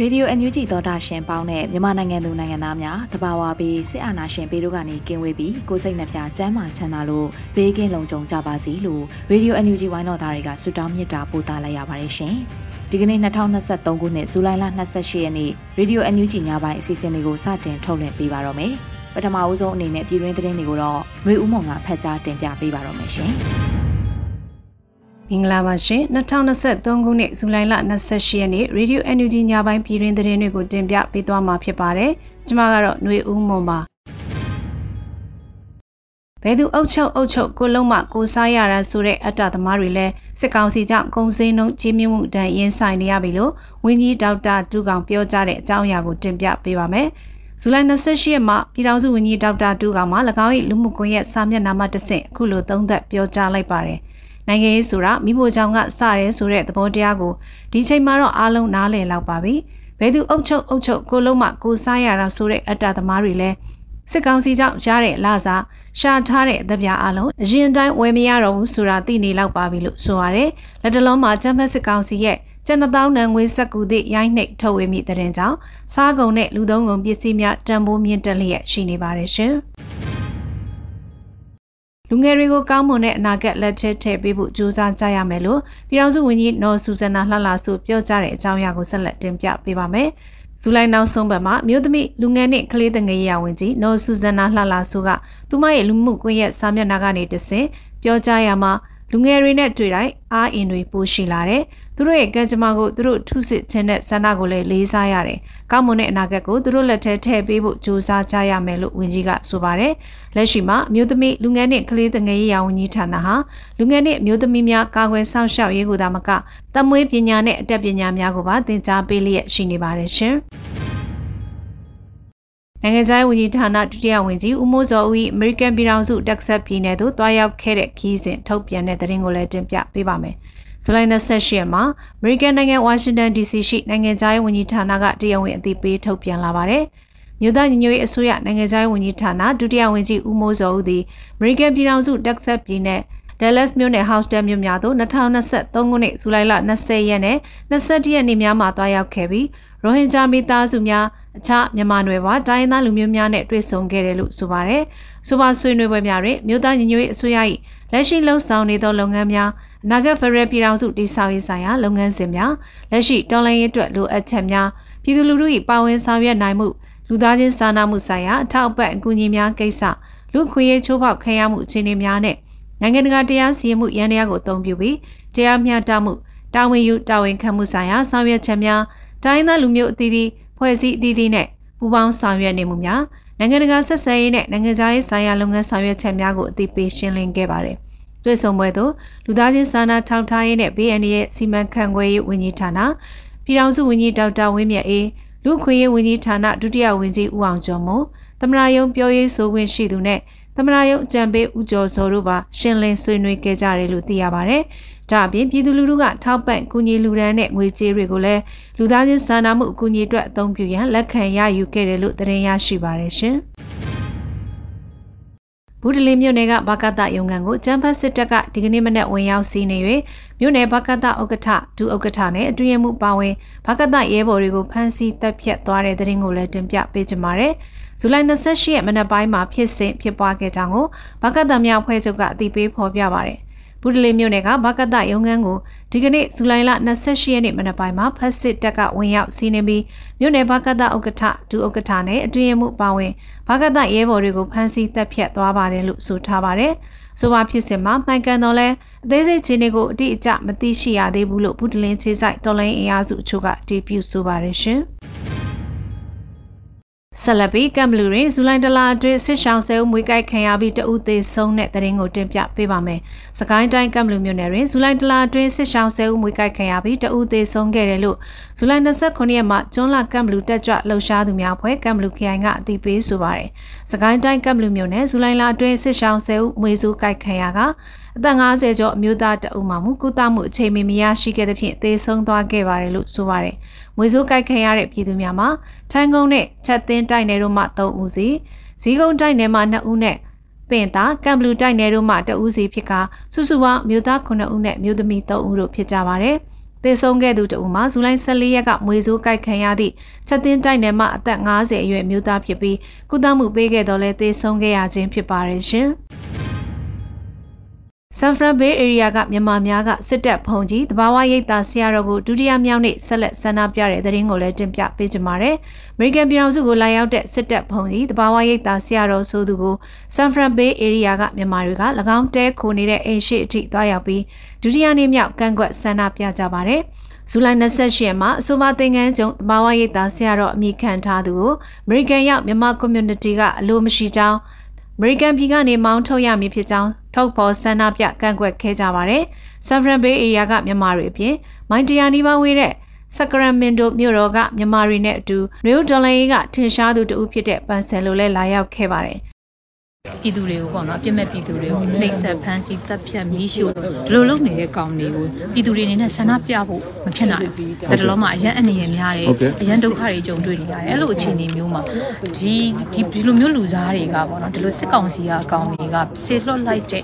Radio NUG သောတာရှင်ပေါင်းနဲ့မြန်မာနိုင်ငံသူနိုင်ငံသားများတဘာဝပြီးစစ်အာဏာရှင်ပေတို့ကနေကင်းဝေးပြီးကိုစိတ်နှပြချမ်းမာချမ်းသာလို့ဘေးကင်းလုံခြုံကြပါစေလို့ Radio NUG ဝိုင်းတော်သားတွေကဆုတောင်းမေတ္တာပို့သလိုက်ရပါတယ်ရှင်။ဒီကနေ့2023ခုနှစ်ဇူလိုင်လ28ရက်နေ့ Radio NUG ညပိုင်းအစီအစဉ်လေးကိုစတင်ထုတ်လွှင့်ပေးပါတော့မယ်။ပထမအဦးဆုံးအနေနဲ့ပြည်တွင်းသတင်းတွေကိုတော့ຫນွေဦးမောင်ကဖတ်ကြားတင်ပြပေးပါတော့မယ်ရှင်။ မင်္ဂလာပါရှင်2023ခုနှစ်ဇူလိုင်လ28ရက်နေ့ Radio NUG ညပိုင်းပြည်တွင်သတင်းတွေကိုတင်ပြပေးသွားမှာဖြစ်ပါတယ်ကျွန်မကတော့ຫນွေဦးမွန်ပါဘယ်သူအုပ်ချုပ်အုပ်ချုပ်ကိုလုံးမကိုစားရတာဆိုတဲ့အတ္တသမားတွေလည်းစစ်ကောင်စီကြောင့်ကုံစင်းနှုံကြီးမြင့်မှုတန်ရင်ဆိုင်နေရပြီလို့ဝင်းကြီးဒေါက်တာတူကောင်ပြောကြားတဲ့အကြောင်းအရာကိုတင်ပြပေးပါမယ်ဇူလိုင်28ရက်မှာပြည်ထောင်စုဝန်ကြီးဒေါက်တာတူကောင်မှ၎င်း၏လူမှုကွန်ရက်စာမျက်နှာမှာတဆင့်အခုလိုသုံးသပ်ပြောကြားလိုက်ပါတယ်။ နိုင်ငံရေးဆိုတာမိဖို့ကြောင့်ကစရဲဆိုတဲ့သဘောတရားကိုဒီချိန်မှာတော့အားလုံးနားလည်လောက်ပါပြီဘယ်သူအုပ်ချုပ်အုပ်ချုပ်ကိုလုံးမကိုစားရတာဆိုတဲ့အတ္တသမားတွေလည်းစစ်ကောင်စီကြောင့်ရတဲ့လစာရှာထားတဲ့အသပြားအလုံးအရင်တိုင်းဝယ်မရတော့ဘူးဆိုတာသိနေလောက်ပါပြီလို့ဆိုရတယ်လက်တလုံးမှာချမ်းဖက်စစ်ကောင်စီရဲ့ကျန်တောင်းနံငွေစက်ကူသည့်ရိုင်းနှိပ်ထုတ်ဝေမိတဲ့ကြောင့်စားကုန်နဲ့လူသုံးကုန်ပစ္စည်းများတန်ဖိုးမြင့်တက်လျက်ရှိနေပါတယ်ရှင် လူငယ်တွေကိုကောင်းမွန်တဲ့အနာဂတ်လက်ထက်ထည့်ပေးဖို့ကြိုးစားကြရမယ်လို့ပြည်ထောင်စုဝန်ကြီးနော်ဆူဇနာလှလှဆုပြောကြားတဲ့အကြောင်းအရာကိုဆက်လက်တင်ပြပေးပါမယ်။ဇူလိုင်နောက်ဆုံးပတ်မှာမြို့သမီးလူငယ်နှင့်ကလေးတငယ်ရာဝန်ကြီးနော်ဆူဇနာလှလှဆုကသူမရဲ့လူမှုကွန်ရက်စာမျက်နှာကနေတဆင့်ပြောကြားရမှာလူငယ်တွေနဲ့တွေ့တိုင်းအားအင်တွေပိုရှိလာတယ်။ သူတို့ရဲ့ကံကြမ္မာကိုသူတို့ထုစစ်ခြင်းနဲ့ဆန္ဒကိုလည်းလေးစားရတယ်။ကောင်းမွန်တဲ့အနာဂတ်ကိုသူတို့လက်ထဲထည့်ပေးဖို့ကြိုးစားကြရမယ်လို့ဝန်ကြီးကဆိုပါတယ်။လက်ရှိမှာမြို့သမီးလူငယ်နှင့်ကလေးငယ်ရေးရာဝန်ကြီးဌာနဟာလူငယ်နှင့်မြို့သမီးများကာကွယ်စောင့်ရှောက်ရေးကိုသာမကတမွေးပညာနဲ့အတတ်ပညာများကိုပါသင်ကြားပေးလျက်ရှိနေပါတယ်ရှင်။နိုင်ငံခြားဝန်ကြီးဌာနဒုတိယဝန်ကြီးဦးမိုးစောဦး၏အမေရိကန်ပြည်ထောင်စုတက်ဆက်ပြည်နယ်သို့တွားရောက်ခဲ့တဲ့ခီးစဉ်ထုတ်ပြန်တဲ့သတင်းကိုလည်းတင်ပြပေးပါမယ်။ ဇူလိုင်28ရက်မှာအမေရိကန်နိုင်ငံဝါရှင်တန် DC ရှိနိုင်ငံခြားရေးဝန်ကြီးဌာနကတရားဝင်အသိပေးထုတ်ပြန်လာပါတယ်။မြို့သားညီညွတ်ရေးအစိုးရနိုင်ငံခြားရေးဝန်ကြီးဌာနဒုတိယဝန်ကြီးဦးမိုးစောဦးသည်အမေရိကန်ပြည်ထောင်စုတက်ဆက်ပြည်နယ် Dallas မြို့နယ် Houston မြို့များသို့2023ခုနှစ်ဇူလိုင်လ20ရက်နဲ့21ရက်နေ့များမှာတွားရောက်ခဲ့ပြီးရိုဟင်ဂျာမိသားစုများအခြားမြန်မာနွယ်ဘတိုင်းသားလူမျိုးများနဲ့တွေ့ဆုံခဲ့တယ်လို့ဆိုပါတယ်။ဆိုပါဆွေးနွေးပွဲများတွင်မြို့သားညီညွတ်ရေးအစိုးရ၏လက်ရှိလှုပ်ဆောင်နေသောလုပ်ငန်းများ အနာဂတ်ဖရယ်ပြည်ထောင်စုတည်ဆောက်ရေးဆိုင်ရာလုပ်ငန်းစဉ်များလက်ရှိတော်လှန်ရေးအတွက်လိုအပ်ချက်များပြည်သူလူထု၏ပါဝင်ဆောင်ရွက်နိုင်မှုလူသားချင်းစာနာမှုဆိုင်ရာအထောက်အပံ့အကူအညီများကိစ္စလူခွင့်ရေးချိုးဖောက်ခံရမှုအခြေအနေများနဲ့နိုင်ငံတကာတရားစီရင်မှုရန်တရားကိုအသုံးပြုပြီးတရားမျှတမှုတာဝန်ယူတာဝန်ခံမှုဆိုင်ရာဆောင်ရွက်ချက်များတိုင်းသားလူမျိုးအသီးသီးဖွဲ့စည်းအသီးသီးနဲ့ပူးပေါင်းဆောင်ရွက်နေမှုများနိုင်ငံတကာဆက်ဆံရေးနဲ့နိုင်ငံခြားရေးဆိုင်ရာလုပ်ငန်းဆောင်ရွက်ချက်များကိုအသိပေးရှင်းလင်းခဲ့ပါတယ်။ တွေ့ဆုံပွဲသို့လူသားချင်းစာနာထောက်ထားရေးနဲ့ BN ရဲ့စီမံခန့်ခွဲရေးဝန်ကြီးဌာနပြည်ထောင်စုဝန်ကြီးဒေါက်တာဝင်းမြတ်အေးလူခွင့်ရေးဝန်ကြီးဌာနဒုတိယဝန်ကြီးဦးအောင်ကျော်မို့သမရာယုံပြောရေးဆိုခွင့်ရှိသူနဲ့သမရာယုံအကြံပေးဦးကျော်စောတို့ပါရှင်းလင်းဆွေးနွေးခဲ့ကြတယ်လို့သိရပါတယ်။ဒါအပြင်ပြည်သူလူထုကထောက်ပံ့ကူညီလူဒန်းတဲ့ငွေကြေးတွေကိုလည်းလူသားချင်းစာနာမှုအကူအညီအတွက်အသုံးပြုရန်လက်ခံရယူခဲ့တယ်လို့သတင်းရရှိပါတယ်ရှင်။ ဘူးဒလင်းမြို့နယ်ကဘကတရုံငံကိုကျန်းဖတ်စစ်တပ်ကဒီကနေ့မနက်ဝင်ရောက်စီးနေ၍မြို့နယ်ဘကတဥက္ကဋ္ဌဒုဥက္ကဋ္ဌနဲ့အတွင်းမှုပါဝင်ဘကတရဲဘော်တွေကိုဖမ်းဆီးတပ်ဖြတ်သွားတဲ့တဲ့ရင်ကိုလည်းတင်ပြပေးကြပါမယ်။ဇူလိုင်28ရက်မနက်ပိုင်းမှာဖြစ်စဉ်ဖြစ်ပွားခဲ့ကြောင်းကိုဘကတမြောက်ဖွဲ့ချုပ်ကအသိပေးဖော်ပြပါရတယ်။ ဘ။ဘူးတလင်းမြို့နယ်ကဘကတရုံငန်းကိုဒီကနေ့ဇူလိုင်လ28ရက်နေ့မနက်ပိုင်းမှာဖက်စစ်တပ်ကဝင်ရောက်စီးနင်းပြီးမြို့နယ်ဘကတဥက္ကဋ္ဌဒုဥက္ကဋ္ဌနဲ့အတွင်းမှုပါဝင်ဘကတရဲဘော်တွေကိုဖမ်းဆီးတပ်ဖြတ်သွားပါတယ်လို့ဆိုထားပါတယ်။ဆိုပါဖြစ်စဉ်မှာမှန်ကန်တော့လဲအသေးစိတ်ချင်းတွေကိုအတိအကျမသိရှိရသေးဘူးလို့ဘူးတလင်းချေဆိုင်တော်လိုင်းအင်အားစုအချို့ကတီးပြဆိုပါတယ်ရှင်။ ဆက်လက်ပြီးကမ်ဘလူးတွင်ဇူလိုင်တလအတွင်းစစ်ရှောင်းဆဲဦးမွေးကိုက်ခံရပြီးတဦးသေးဆုံးတဲ့တဲ့ရင်ကိုတင်ပြပေးပါမယ်။စကိုင်းတိုင်းကမ်ဘလူးမြို့နယ်တွင်ဇူလိုင်တလအတွင်းစစ်ရှောင်းဆဲဦးမွေးကိုက်ခံရပြီးတဦးသေးဆုံးခဲ့တယ်လို့ဇူလိုင်29ရက်မှာကျွန်းလာကမ်ဘလူးတက်ကြွလှုပ်ရှားသူများဖွဲ့ကမ်ဘလူးခရိုင်ကအသိပေးဆိုပါတယ်။စကိုင်းတိုင်းကမ်ဘလူးမြို့နယ်ဇူလိုင်လအတွင်းစစ်ရှောင်းဆဲဦးမွေးစုကိုက်ခံရကအသက်50ကျော်အမျိုးသားတအုပ်မှမူကုသမှုအချိန်မီမရရှိခဲ့တဲ့ဖြင့်သေဆုံးသွားခဲ့ပါတယ်လို့ဆိုပါတယ်။မွေစိုးကြိုက်ခံရတဲ့ပြည်သူများမှာထိုင်းကုန်းနဲ့ချက်သင်းတိုက်နယ်တို့မှ3ဦးစီဇီးကုန်းတိုက်နယ်မှ2ဦးနဲ့ပင်သာကမ်ဘလူတိုက်နယ်တို့မှ2ဦးစီဖြစ်ကစုစုပေါင်းမြို့သား9ဦးနဲ့မြို့သမီး3ဦးတို့ဖြစ်ကြပါတယ်။သေဆုံးခဲ့သူတဦးမှာဇူလိုင်14ရက်ကမွေစိုးကြိုက်ခံရသည့်ချက်သင်းတိုက်နယ်မှအသက်50အရွယ်မြို့သားဖြစ်ပြီးကုသမှုပေးခဲ့တော့လဲသေဆုံးခဲ့ရခြင်းဖြစ်ပါတယ်ရှင်။ ဆန်ဖရန်ဘေးအေရီးယားကမြန်မာများကစစ်တပ်ဖုန်ကြီးတဘာဝရိပ်သာဆရာတော်ကိုဒုတိယမြောက်နေ့ဆက်လက်ဆန္ဒပြတဲ့သတင်းကိုလည်းတင်ပြပေးကြပါမယ်။အမေရိကန်ပြည်ထောင်စုကိုလာရောက်တဲ့စစ်တပ်ဖုန်ကြီးတဘာဝရိပ်သာဆရာတော်ဆိုသူကိုဆန်ဖရန်ဘေးအေရီးယားကမြန်မာတွေက၎င်းတဲခိုနေတဲ့အိမ်ရှိအထိသွားရောက်ပြီးဒုတိယနေ့မြောက်ကန့်ကွက်ဆန္ဒပြကြပါတယ်။ဇူလိုင်28ရက်မှာအဆိုပါသင်္ကန်းကျုံတဘာဝရိပ်သာဆရာတော်အမိခံထားသူကိုအမေရိကန်ရောက်မြန်မာ community ကအလိုမရှိကြောင်းအ မေရိကန်ပြည်ကနေမောင်းထုတ်ရမည်ဖြစ်ကြောင်းထုတ်ဖော်ဆန္ဒပြကန့်ကွက်ခဲ့ကြပါတယ်။ဆန်ဖရန်ဘေးအေရီးယားကမြန်မာတွေအပြင်မိုင်းတရာနီးပါးဝေးတဲ့စကရမင်တိုမြို့တော်ကမြန်မာတွေနဲ့အတူနယူးဒေါ်လာရေးကထင်ရှားသူတဦးဖြစ်တဲ့ပန်ဆယ်လိုလည်းလာရောက်ခဲ့ပါတယ်။ ပြည်သူတွေကိုပေါ့နော်အပြစ်မဲ့ပြည်သူတွေကိုနှိပ်စက်ဖမ်းဆီးတပ်ဖြတ်မီးရှို့ဒီလိုလုပ်နေတဲ့ကောင်တွေကိုပြည်သူတွေအနေနဲ့ဆန္ဒပြဖို့မဖြစ်နိုင်ဘူးဒါတလုံးမှအရန်အနေရများတယ်အရန်ဒုက္ခတွေကြုံတွေ့နေရတယ်အဲ့လိုအခြေအနေမျိုးမှာဒီဒီဒီလိုမျိုးလူစားတွေကပေါ့နော်ဒီလိုစစ်ကောင်စီကအကောင်တွေကဆေလွတ်လိုက်တဲ့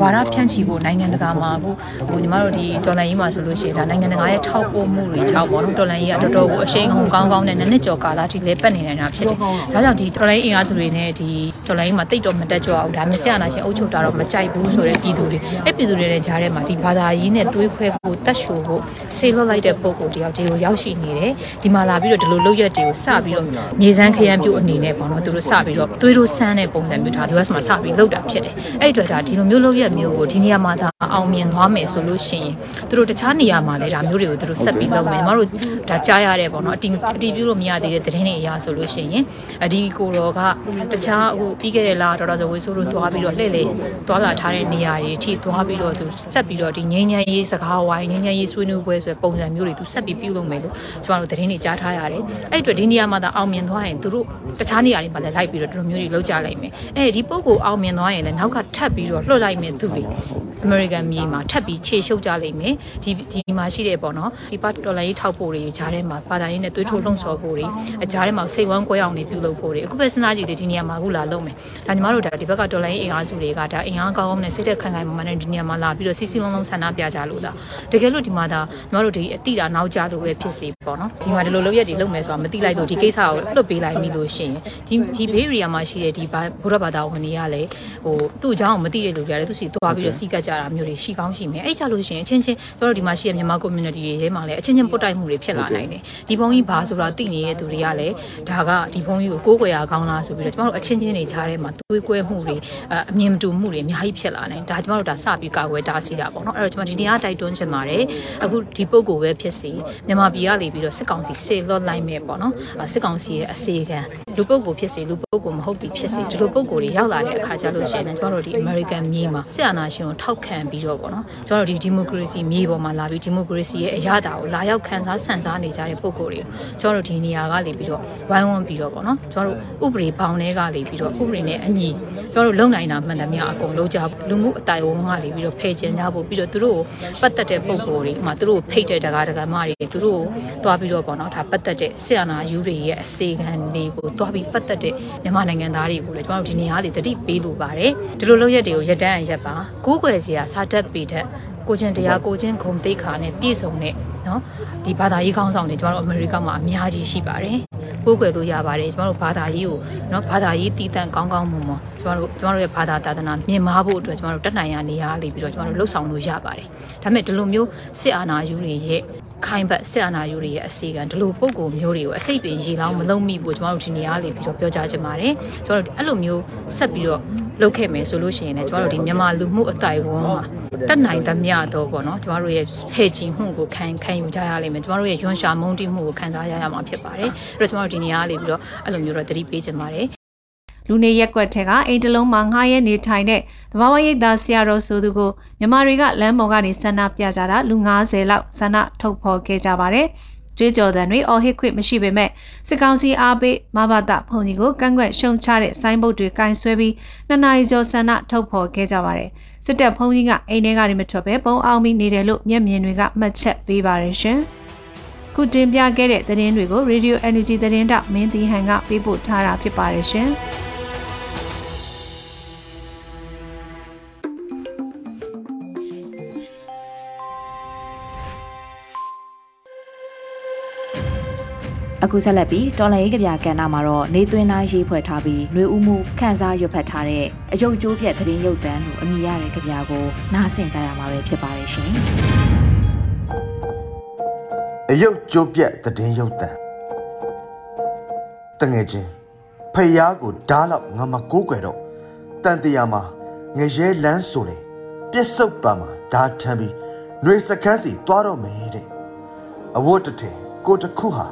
ဝါရဖြန့်ချီဖို့နိုင်ငံတကာမှာအခုဟိုညီမတို့ဒီဒေါ်လာရေးမှာဆိုလို့ရှိရင်ဒါနိုင်ငံတကာရဲ့ထောက်ပို့မှုတွေကြောင့်ပေါ့နော်ဒေါ်လာရေးကတော်တော်ကိုအရှိန်ဟုန်ကောင်းကောင်းနဲ့နည်းနည်းကြော်ကာလာထိလဲပတ်နေနေတာဖြစ်တယ်ဒါကြောင့်ဒီဒေါ်လာရေးအင်အားစုတွေနဲ့ဒီဒေါ်လာရေးမှာတိတ်တော့မတက်ကြအောင်ဒါမျိုးဆရာနာရှင်အုပ်ချုပ်တာတော့မကြိုက်ဘူးဆိုတဲ့ပြည်သူတွေအဲ့ပြည်သူတွေနဲ့ကြားထဲမှာဒီဘာသာရေးနဲ့သွေးခွဲဖို့တက်ရှို့ဖို့ဆေးလွတ်လိုက်တဲ့ပုံကိုတယောက်ဒီကိုရောက်ရှိနေတယ်ဒီမှာလာပြီးတော့ဒီလိုလုပ်ရက်တွေကိုစပြီးတော့မြေစမ်းခရမ်းပြုတ်အနေနဲ့ပေါ့နော်သူတို့စပြီးတော့သွေးတို့ဆန်းတဲ့ပုံစံမျိုးဒါ US မှာစပြီးလုပ်တာဖြစ်တယ်အဲ့အတွက်ဒါဒီလိုမျိုးလုပ်ရက်မျိုးကိုဒီနေရာမှာဒါအောင်မြင်သွားမယ်ဆိုလို့ရှိရင်သူတို့တခြားနေရာမှာလည်းဒါမျိုးတွေကိုသူတို့ဆက်ပြီးလုပ်မယ်ညီမတို့ဒါကြားရတဲ့ပေါ့နော်အတီအတီပြုလို့မရသေးတဲ့သတင်းတွေအရာဆိုလို့ရှိရင်အဒီကိုတော်ကတခြားအခုပြီးခဲ့တဲ့လတော်တော်ဆိုဝေဆိုးလို့သွားပြီးတော့လှည့်လေသွားလာထားတဲ့နေရာတွေအထိသွားပြီးတော့သူဆက်ပြီးတော့ဒီငင်းငယ်ရေးစကားဝိုင်းငင်းငယ်ရေးဆွေးနွေးပွဲဆိုတဲ့ပုံစံမျိုးတွေသူဆက်ပြီးပြုလုပ်မယ်လို့ကျွန်တော်တို့သတင်းတွေကြားထားရတယ်အဲ့အတွက်ဒီနေရာမှာသာအောင်မြင်သွားရင်သူတို့တခြားနေရာတွေမှာလည်းလိုက်ပြီးတော့ဒီလိုမျိုးတွေလုပ်ကြလိုက်မယ်အဲဒီပုံကိုအောင်မြင်သွားရင်လည်းနောက်ကထပ်ပြီးတော့လွှတ်လိုက်မယ်သူတွေ American မြေမှာထပ်ပြီးခြေရှုပ်ကြလိမ့်မယ်ဒီဒီမှာရှိတဲ့ပေါ့နော်ဒီပတ်ဒေါ်လာရေးထောက်ဖို့တွေဂျားထဲမှာဘာသာရေးနဲ့သွေးထိုးလှုံ့ဆော်ဖို့တွေအဂျားထဲမှာစိတ်ဝမ်းကွဲအောင်နေပြုလုပ်ဖို့တွေအခုပဲစဉ်းစားကြည့်တယ်ဒီနေရာမှာအခုလာလုပ်မယ်ဒါညီမတို့ဒါဒီဘက်ကဒေါ်လာရေးအင်အားစုတွေကဒါအင်အားကောင်းကောင်းနဲ့စိတ်သက်ခိုင်ခိုင်မာမာနဲ့ဒီနေရာမှာလာပြီးတော့စီစီလုံးလုံးဆန္ဒပြကြလို့လားတကယ်လို့ဒီမှာဒါညီမတို့ဒီအတိတာနောက်ကြလို့ပဲဖြစ်စီပေါ့နော်ဒီမှာဒီလိုလုပ်ရက်တွေလုပ်မယ်ဆိုတာမသိလိုက်တော့ဒီကိစ္စကိုလွတ်ပေးလိုက်မိလို့ရှိရင်ဒီဒီဘေးရီယာမှာရှိတဲ့ဒီဘုရားဘာသာဝင်တွေကလည်းဟိုသူ့အကြောင်းကိုမသိတဲ့လူတွေကလည်းသူစီသွားပြီးတော့စီကတ်ကြတာမျိုးတွေရှိကောင်းရှိမယ်အဲ့ကြလို့ရှိရင်အချင်းချင်းတို့ဒီမှာရှိတဲ့မြန်မာ community တွေထဲမှာလည်းအချင်းချင်းပုတ်တိုက်မှုတွေဖြစ်လာနိုင်တယ်ဒီဘုံကြီးဘာဆိုတာသိနေတဲ့သူတွေကလည်းဒါကဒီဘုံကြီးကိုကိုးကွယ်ရကောင်းလားဆိုပြီးတော့ကျမတို့အချင်းချင်းတွေခြားထဲမှာတွေးကွဲမှုတွေအမြင်မတူမှုတွေအများကြီးဖြစ်လာနိုင်ဒါကျမတို့ဒါစပြီးကာကွယ်တားဆီးတာပေါ့နော်အဲ့တော့ကျမဒီနေရာတိုက်တွန်းချင်ပါတယ်အခုဒီပုံကိုပဲဖြစ်စီမြန်မာပြည်ကနေပြီးတော့စစ်ကောင်စီဆေလော့လိုက်မဲ့ပေါ့နော်စစ်ကောင်စီရဲ့အစီခံလူပုတ်ကိုဖြစ်စီလူပုတ်ကိုမဟုတ်ပြီဖြစ်စီဒီလိုပုတ်ကိုတွေရောက်လာတဲ့အခါကျလို့ရှိရင်ကျမတို့ဒီ American မြေမှာစစ်အာဏာရှင်ကိုထောက်ခံပြီးတော့ပေါ့နော်ကျမတို့ဒီ democracy မြေပေါ်မှာလာပြီး democracy ရဲ့အရာတာကိုလာရောက်ခံစားဆန်စားနေကြတဲ့ပုတ်ကိုတွေကျမတို့ဒီနေရာကနေပြီးတော့ဝိုင်းဝန်းပြီးတော့ပေါ့နော်ကျမတို့ဥပဒေဘောင်ထဲကနေပြီးတော့ဥပဒေနဲ့အညီကျွန်တော်တို့လုံနိုင်တာမှန်တယ်မြောက်အကုန်လုံးကြလူမှုအတိုင်းဝန်းကနေပြီးတော့ဖယ်ကျင်ကြဖို့ပြီးတော့သူတို့ကိုပတ်သက်တဲ့ပုံပေါ်တွေဥမာသူတို့ကိုဖိတ်တဲ့တကားတကားမတွေသူတို့ကိုတွားပြီးတော့ပေါ့နော်ဒါပတ်သက်တဲ့ဆီယနာယူတွေရဲ့အစီခံတွေကိုတွားပြီးပတ်သက်တဲ့မြန်မာနိုင်ငံသားတွေကိုလည်းကျွန်တော်တို့ဒီနေရာတွေတတိပေးလိုပါတယ်ဒီလိုလုပ်ရက်တွေကိုရတန်းရက်ပါကိုးကွယ်စရာစာတက်ပေတဲ့ကိုချင်းတရားကိုချင်းဂုံသိခါနဲ့ပြည့်စုံတဲ့နော်ဒီဘာသာရေးခေါင်းဆောင်တွေကျွန်တော်တို့အမေရိကမှာအများကြီးရှိပါတယ် ကိုးကွယ်လို့ရပါတယ်ကျမတို့ဘာသာရေးကိုเนาะဘာသာရေးတည်တံ့ကောင်းကောင်းမွန်မွန်ကျမတို့ကျမတို့ရဲ့ဘာသာတာသနာမြင်မာဖို့အတွက်ကျမတို့တက်နိုင်ရနေရလေးပြီးတော့ကျမတို့လှုပ်ဆောင်လို့ရပါတယ်ဒါပေမဲ့ဒီလိုမျိုးစစ်အာဏာယူတွေရဲ့ ခိုင်ဘတ်ဆက်အနာယူတွေရဲ့အစီကံဒီလိုပုံကိုမျိုးတွေကိုအစိတ်ပင်ရေလောင်းမလုံးမိဘူးကျွန်တော်တို့ဒီနေရာလေးပြီးတော့ပြောကြားချင်ပါတယ်ကျွန်တော်တို့အဲ့လိုမျိုးဆက်ပြီးတော့လုပ်ခဲ့မယ်ဆိုလို့ရှိရင်လည်းကျွန်တော်တို့ဒီမြန်မာလူမှုအတိုင်းဝန်းမှာတက်နိုင်သမျှတော့ပေါ့နော်ကျွန်တော်တို့ရဲ့ဖဲ့ချီမှုကိုခံခံယူကြရလိမ့်မယ်ကျွန်တော်တို့ရဲ့ရွှန်ရှာမုန်းတိမှုကိုခံစားရရမှာဖြစ်ပါတယ်အဲ့တော့ကျွန်တော်တို့ဒီနေရာလေးပြီးတော့အဲ့လိုမျိုးတော့သတိပေးချင်ပါတယ် လူနေရက်ကွက်ထဲကအိမ်တလုံးမှာငှားရဲနေထိုင်တဲ့သဘာဝရိပ်သာဆရာတော်ဆိုသူကိုမြန်မာတွေကလမ်းပေါ်ကနေဆန္ဒပြကြတာလူ90လောက်ဆန္ဒထုတ်ဖော်ခဲ့ကြပါတယ်။ကြွေးကြော်သံတွေအော်ဟစ်ခွင့်မရှိပေမဲ့စစ်ကောင်စီအားပေးမဘာတာဖုန်ကြီးကိုကန့်ကွက်ရှုံချတဲ့ဆိုင်းဘုတ်တွေကင်ဆွဲပြီးနှစ်နာရီကျော်ဆန္ဒထုတ်ဖော်ခဲ့ကြပါတယ်။စစ်တပ်ဖုန်ကြီးကအိမ်ထဲကနေမထွက်ဘဲပုံအောင်ပြီးနေတယ်လို့မျက်မြင်တွေကမှတ်ချက်ပေးပါတယ်ရှင်။ခုတင်ပြခဲ့တဲ့သတင်းတွေကို Radio Energy သတင်းတောက်မင်းသီဟန်ကပေးပို့ထားတာဖြစ်ပါတယ်ရှင်။ အခုဆက်လက်ပြီးတော်လန်ရေးကြပြကဏ္ဍမှာတော့နေသွင်းသားရေးဖွဲ့ထားပြီးနှွေဦးမှုခန်းစားရွက်ဖတ်ထားတဲ့အယုတ်ကျိုးပြက်သတင်းရုပ်သံလို့အမည်ရတဲ့ကြပြကိုနားဆင်ကြရမှာပဲဖြစ်ပါရဲ့ရှင်။အယုတ်ကျိုးပြက်သတင်းရုပ်သံတငယ်ချင်းဖယားကိုဓာလောက်ငမကိုးကွယ်တော့တန်တရာမှာငရဲလန်းဆိုလေပြစ်စုပ်ပါမှာဓာထမ်းပြီးနှွေစကန်းစီသွားတော့မယ်တဲ့အဝတ်တထည်ကိုတခုဟာ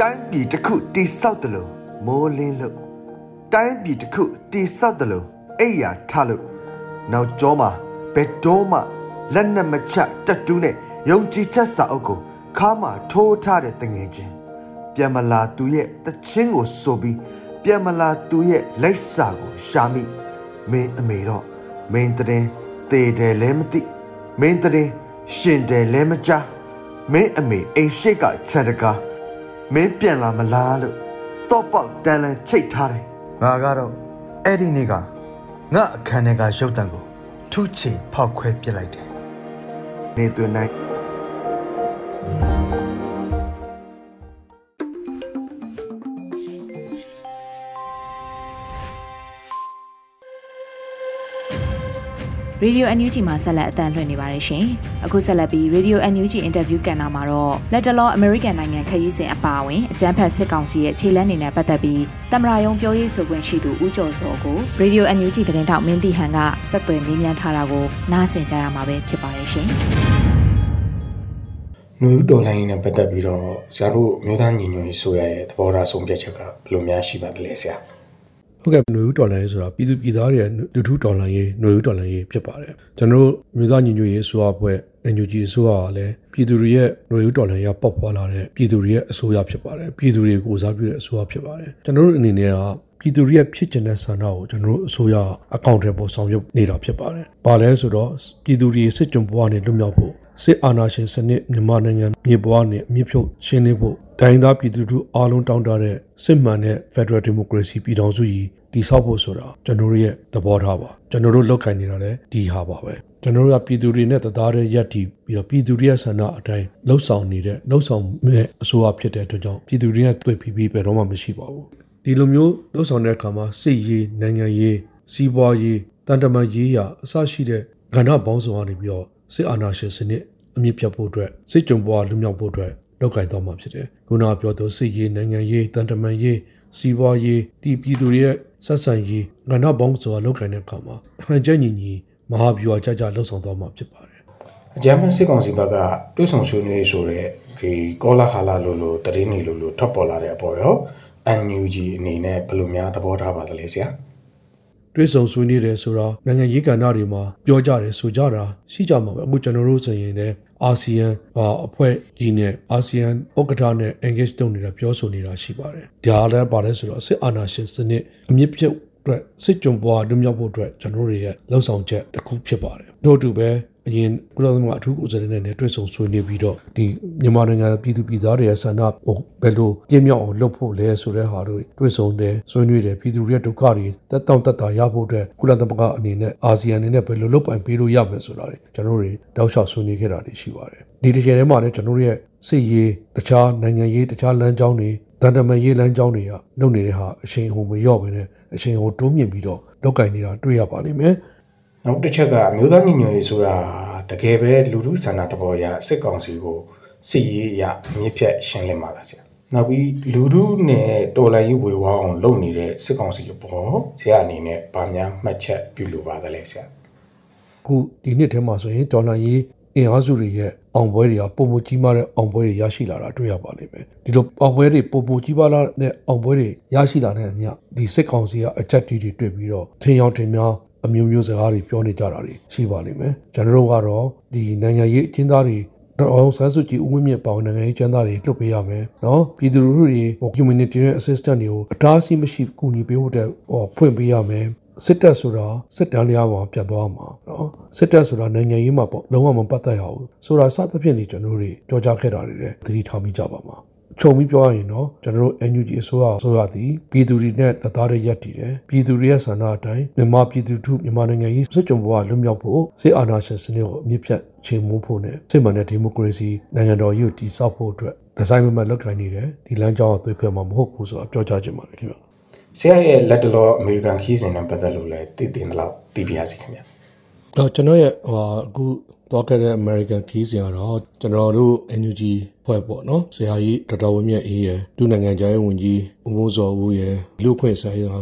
တိုင်းပြည်တစ်ခုတိဆောက်တယ်လို့မိုးလင်းလို့တိုင်းပြည်တစ်ခုတိဆောက်တယ်လို့အိယာထားလို့နောက်ကျောမှာဘယ်တော့မှလက်နက်မချတက်တူးနဲ့ယုံကြည်ချက်စာအုပ်ကိုခါမှထိုးထားတဲ့တငယ်ချင်းပြန်မလာသူရဲ့တချင်းကိုဆိုပြီးပြန်မလာသူရဲ့လက်စာကိုရှာမိမင်းအမေတော့မင်းတရင်တေတယ်လဲမသိမင်းတရင်ရှင်တယ်လဲမကြားမင်းအမေအိမ်ရှိကချက်တကား မင်းပြန်လာမလားလို့တော့ပေါက်တန်လန်ချိတ်ထားတယ်ငါကတော့အဲ့ဒီနေ့ကငါအခန်းထဲကရုပ်တံကိုထုချေဖောက်ခွဲပစ်လိုက်တယ်နေသွင်းနိုင် Radio NUG မှာဆက်လက်အသံလွှင့်နေပါတယ်ရှင်။အခုဆက်လက်ပြီး Radio NUG Interview ကဏ္ဍမှာတော့လက်တလော American နိုင်ငံခရီးစဉ်အပါအဝင်အကြမ်းဖက်စစ်ကောင်စီရဲ့ခြေလှမ်းနေနဲ့ပတ်သက်ပြီးတမရာယုံပြောရေးဆိုခွင့်ရှိသူဦးကျော်စောကို Radio NUG သတင်းထောက်မင်းတီဟန်ကဆက်သွယ်မေးမြန်းထားတာကိုနားဆင်ကြရမှာပဲဖြစ်ပါတယ်ရှင်။လူဦးတော်လိုင်းနဲ့ပတ်သက်ပြီးတော့ဆရာတို့မြို့သားညီညွတ်ရေးဆိုရရဲ့သဘောထားဆုံးဖြတ်ချက်ကဘယ်လိုများရှိပါသလဲဆရာ။ ဟုတ်ကဲ့ຫນွေဦးတော်လှန်ရေးဆိုတာပြည်သူပြည်သားတွေရဲ့လူထုတော်လှန်ရေးຫນွေဦးတော်လှန်ရေးဖြစ်ပါတယ်ကျွန်တော်တို့မြို့သားညီညွတ်ရေးအစိုးရအဖွဲ့ NUG အစိုးရကလည်းပြည်သူတွေရဲ့ຫນွေဦးတော်လှန်ရေးပေါက်ဖွာလာတဲ့ပြည်သူတွေရဲ့အစိုးရဖြစ်ပါတယ်ပြည်သူတွေကိုစားပြုတဲ့အစိုးရဖြစ်ပါတယ်ကျွန်တော်တို့အနေနဲ့ကပြည်သူရဲ့ဖြစ်ကျင်တဲ့ဆန္ဒကိုကျွန်တော်တို့အစိုးရအကောင့်ထဲပေါ်ဆောင်ရွက်နေတာဖြစ်ပါတယ်။ဘာလဲဆိုတော့ပြည်သူတွေစစ်ကြုံဘဝနဲ့လွတ်မြောက်ဖို့စစ်အာဏာရှင်စနစ်မြန်မာနိုင်ငံမြေပွားနဲ့အမြင့်ဖြုတ်ရှင်းလင်းဖို့တိုင်းသားပြည်သူတို့အားလုံးတောင်းတတဲ့စစ်မှန်တဲ့ Federal Democracy ပြည်ထောင်စုကြီး တည်ဆောက်ဖို့ဆိုတာကျွန်တော်တို့ရဲ့သဘောထားပါကျွန်တော်တို့လောက်ကိုင်နေတာလည်းဒီဟာပါပဲကျွန်တော်တို့ကပြည်သူတွေနဲ့တသားတည်းရက်တည်ပြီးတော့ပြည်သူတွေရဲ့ဆန္ဒအတိုင်းလှုပ်ဆောင်နေတဲ့လှုပ်ဆောင်မဲ့အစိုးရဖြစ်တဲ့အတွက်ကြောင့်ပြည်သူတွေနဲ့တွေ့ပြီးပြီးဘယ်တော့မှမရှိပါဘူးဒီလိုမျိုးလှုပ်ဆောင်တဲ့အခါမှာစစ်ရေးနိုင်ငံရေးစီးပွားရေးတန်တမာရေးရာအစရှိတဲ့ကဏ္ဍပေါင်းစုံကနေပြီးတော့စစ်အာဏာရှင်စနစ်အမြင့်ဖြတ်ဖို့အတွက်စစ်ကြုံပွားလူမြောက်ဖို့အတွက်လောက်ကင်သွားမှာဖြစ်တယ်။ခုနကပြောသူစစ်ရေးနိုင်ငံရေးတန်တမာရေးစီးပွားရေးဒီပြည်သူတွေရဲ့ ဆက်ဆံရေးငါနောက်ပေါင်းဆိုတာလောက်ကင်တဲ့အခါမှာအမှန်ကျညီညီမဟာဗျူဟာကြကြလှုပ်ဆောင်သွားမှာဖြစ်ပါတယ်။အကြမ်းဖက်စစ်ကောင်စီဘက်ကတွဲဆောင်ဆွေးနွေးဆိုတဲ့ဒီကောလာဟာလာလိုလိုတရင်နေလိုလိုထပ်ပေါ်လာတဲ့အပေါ်ရော NUG အနေနဲ့ဘယ်လိုများသဘောထားပါသလဲဆရာ။ တွဲဆောင်ဆွေးနွေးတယ်ဆိုတာနိုင်ငံရေးကဏ္ဍတွေမှာပြောကြတယ်ဆိုကြတာရှိကြမှာပဲအခုကျွန်တော်တို့ဆိုရင်လည်းအာဆီယံအဖွဲ့ကြီးနဲ့အာဆီယံဥက္ကဋ္ဌနဲ့ engage လုပ်နေတာပြောဆိုနေတာရှိပါတယ်။ဒါလည်းပါတယ်ဆိုတော့စစ်အာဏာရှင်စနစ်အမြင့်ပြတ်အတွက်စစ်ကြုံပွားလွတ်မြောက်ဖို့အတွက်ကျွန်တော်တို့ရဲ့လှုံ့ဆော်ချက်တစ်ခုဖြစ်ပါတယ်။တို့အတူပဲ အရင်ကုလသမဂ္ဂအထူးကိုယ်စားလှယ်နဲ့တွေ့ဆုံဆွေးနွေးပြီးတော့ဒီမြန်မာနိုင်ငံပြည်သူပြည်သားတွေရဲ့ဆန္ဒဟိုဘယ်လိုပြင်းမြောက်အောင်လုပ်ဖို့လဲဆိုတဲ့ဟာတို့တွေ့ဆုံတယ်ဆွေးနွေးတယ်ပြည်သူတွေရဲ့ဒုက္ခတွေတက်တောင့်တက်တာရဖို့အတွက်ကုလသမဂ္ဂအနေနဲ့အာဆီယံအနေနဲ့ဘယ်လိုလုပ်ပိုင်ပေးလို့ရမယ်ဆိုတာတွေကျွန်တော်တို့တောက်လျှောက်ဆွေးနွေးခဲ့တာတွေရှိပါတယ်ဒီတစ်ချိန်ထဲမှာလည်းကျွန်တော်တို့ရဲ့စစ်ရေးတခြားနိုင်ငံရေးတခြားလမ်းကြောင်းတွေတန်တမရေးလမ်းကြောင်းတွေကလုပ်နေတဲ့ဟာအချိန်ဟိုမလျော့ပဲနဲ့အချိန်ဟိုတိုးမြင့်ပြီးတော့လောက်ကင်နေတာတွေ့ရပါလိမ့်မယ် နောက်တစ်ချက်ကအမျိုးသားညီညွတ်ရေးဆိုတာတကယ်ပဲလူထုဆန္ဒတဘောရစစ်ကောင်စီကိုစစ်ရေးရမြစ်ဖြတ်ရှင်းလင်းပါလားဆရာနောက်ပြီးလူထုနဲ့တော်လိုင်းရေးဝေဝါအောင်လုပ်နေတဲ့စစ်ကောင်စီအပေါ်ဆရာအနေနဲ့ဗာများမှတ်ချက်ပြုလိုပါသလဲဆရာခုဒီနှစ်ထဲမှာဆိုရင်တော်လိုင်းရေးအင်အားစုတွေရဲ့အောင်ပွဲတွေကပုံမကြီးမားတဲ့အောင်ပွဲတွေရရှိလာတာတွေ့ရပါလိမ့်မယ်ဒီလိုအောင်ပွဲတွေပုံမကြီးမားတဲ့အောင်ပွဲတွေရရှိလာတဲ့အမြဒီစစ်ကောင်စီကအချက်တီးတွေတွေ့ပြီးတော့ထင်ရောင်ထင်များ အမျိုးမျိုးစကားတွေပြောနေကြတာတွေရှိပါလိမ့်မယ်ကျွန်တော်တို့ကတော့ဒီနိုင်ငံရေးအကျဉ်းသားတွေတော့အောင်ဆန်းစုကြည်ဦးဝင်းမြင့်ပေါင်းနိုင်ငံရေးကျန်းသားတွေလွတ်ပေးရမယ်နော်ပြည်သူလူထုတွေ humanitarian assistance တွေကိုအတားအဆီးမရှိကူညီပေးဖို့တဲ့ဟောဖွင့်ပေးရမယ်စစ်တပ်ဆိုတာစစ်တမ်းလျားမှာပြတ်သွားမှာနော်စစ်တပ်ဆိုတာနိုင်ငံရေးမှာပေါ့လုံးဝမပတ်သက်ရဘူးဆိုတာစသဖြင့်ဒီကျွန်တော်တို့တွေပြောကြားခဲ့တာတွေလည်းသတိထားမိကြပါမှာ ခြုံပြီးပြောရရင်တော့ကျွန်တော်တို့ NUG အစိုးရအစိုးရသည်ပြည်သူတွေနဲ့တသားတည်းရပ်တည်တယ်ပြည်သူတွေရဲ့ဆန္ဒအတိုင်းမြန်မာပြည်သူထုမြန်မာနိုင်ငံကြီးစစ်ကြုံဘဝလွတ်မြောက်ဖို့စစ်အာဏာရှင်စနစ်ကိုအမြင့်ဖြတ်ချိန်မိုးဖို့နဲ့စစ်မှန်တဲ့ဒီမိုကရေစီနိုင်ငံတော်ကြီးကိုတည်ဆောက်ဖို့အတွက်ဒီဇိုင်းမမတ်လုပ်ကိုင်နေတယ်ဒီလမ်းကြောင်းကိုသွေးဖျက်မှာမဟုတ်ဘူးဆိုတာပြောကြားချင်ပါတယ်ခင်ဗျဆရာရဲ့လက်တလောအမေရိကန်ခီးစဉ်နဲ့ပတ်သက်လို့လည်းတည်တည်တော့တည်ပြရစီခင်ဗျတော့ကျွန်တော်ရဲ့ဟိုအခုတော့ခဲ့တဲ့ American ခီးစဉ်ကတော့ကျွန်တော်တို့ NUG ဖွဲ့ပေါ့နော်ဆရာကြီးဒေါက်တာဝင်းမြတ်အေးရယ်ဒုနိုင်ငံခြားရေးဝန်ကြီးဦးမိုးစောဦးရယ်လူခွင့်ဆိုင်ရာ